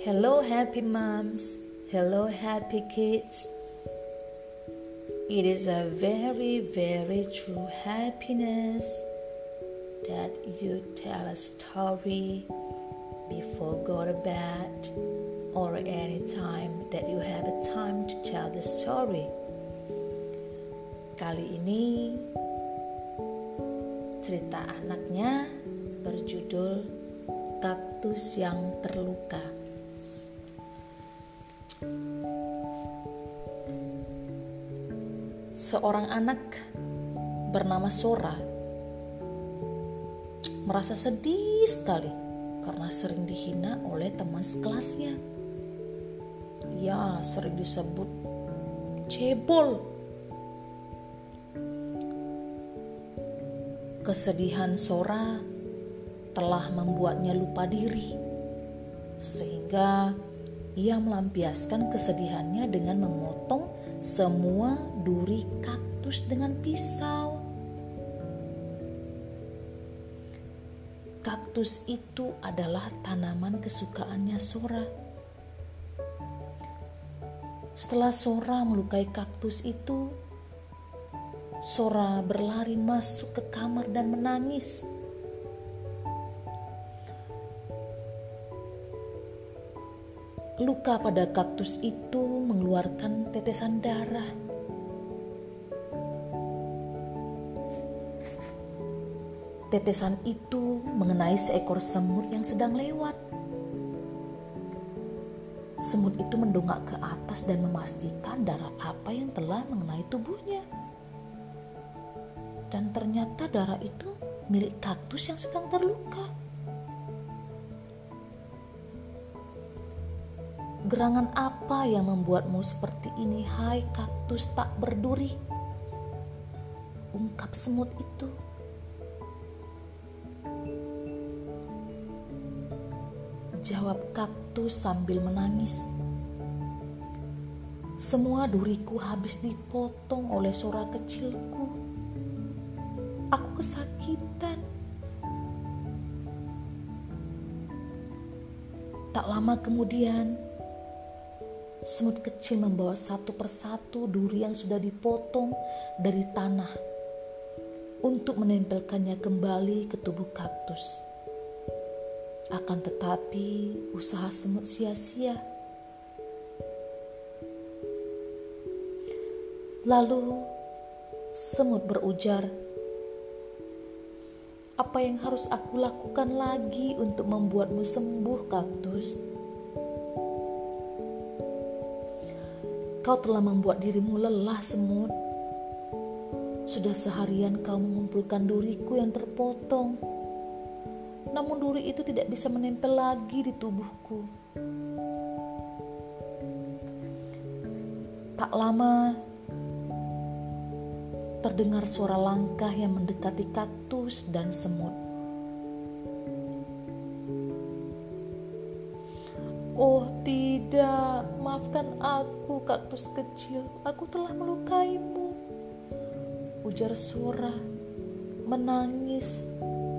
Hello, happy moms. Hello, happy kids. It is a very, very true happiness that you tell a story before go to bed or any time that you have a time to tell the story. Kali ini cerita anaknya berjudul Kaktus yang Terluka. Seorang anak bernama Sora merasa sedih sekali karena sering dihina oleh teman sekelasnya. Ya, sering disebut cebol. Kesedihan Sora telah membuatnya lupa diri, sehingga ia melampiaskan kesedihannya dengan memotong semua duri kaktus dengan pisau. Kaktus itu adalah tanaman kesukaannya Sora. Setelah Sora melukai kaktus itu, Sora berlari masuk ke kamar dan menangis. Luka pada kaktus itu mengeluarkan tetesan darah. Tetesan itu mengenai seekor semut yang sedang lewat. Semut itu mendongak ke atas dan memastikan darah apa yang telah mengenai tubuhnya. Dan ternyata darah itu milik kaktus yang sedang terluka. Gerangan apa yang membuatmu seperti ini, hai kaktus tak berduri? Ungkap semut itu. Jawab kaktus sambil menangis. Semua duriku habis dipotong oleh sora kecilku. Aku kesakitan. Tak lama kemudian, Semut kecil membawa satu persatu duri yang sudah dipotong dari tanah untuk menempelkannya kembali ke tubuh kaktus. Akan tetapi, usaha semut sia-sia. Lalu, semut berujar, "Apa yang harus aku lakukan lagi untuk membuatmu sembuh, kaktus?" Kau telah membuat dirimu lelah semut. Sudah seharian kau mengumpulkan duriku yang terpotong. Namun duri itu tidak bisa menempel lagi di tubuhku. Tak lama terdengar suara langkah yang mendekati kaktus dan semut. Oh tidak, maafkan aku kaktus kecil, aku telah melukaimu. Ujar Sora, menangis,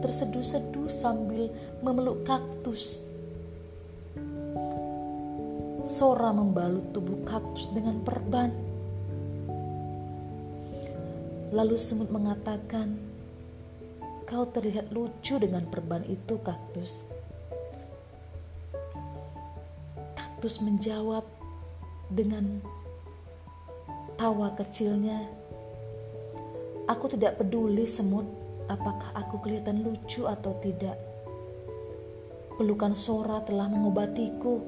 terseduh-seduh sambil memeluk kaktus. Sora membalut tubuh kaktus dengan perban. Lalu semut mengatakan, kau terlihat lucu dengan perban itu kaktus. Kaktus menjawab dengan tawa kecilnya. Aku tidak peduli semut apakah aku kelihatan lucu atau tidak. Pelukan Sora telah mengobatiku.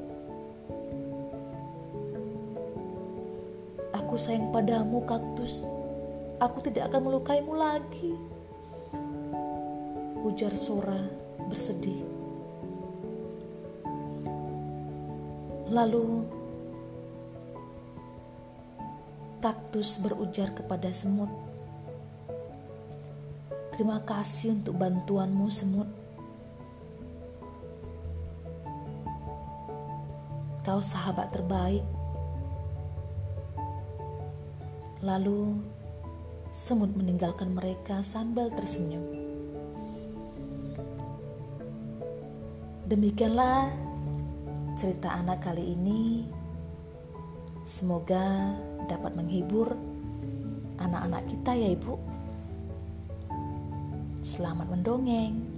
Aku sayang padamu, kaktus. Aku tidak akan melukaimu lagi. Ujar Sora bersedih. Lalu kaktus berujar kepada semut, "Terima kasih untuk bantuanmu, semut. Kau sahabat terbaik." Lalu semut meninggalkan mereka sambil tersenyum. Demikianlah cerita anak kali ini semoga dapat menghibur anak-anak kita ya Ibu. Selamat mendongeng.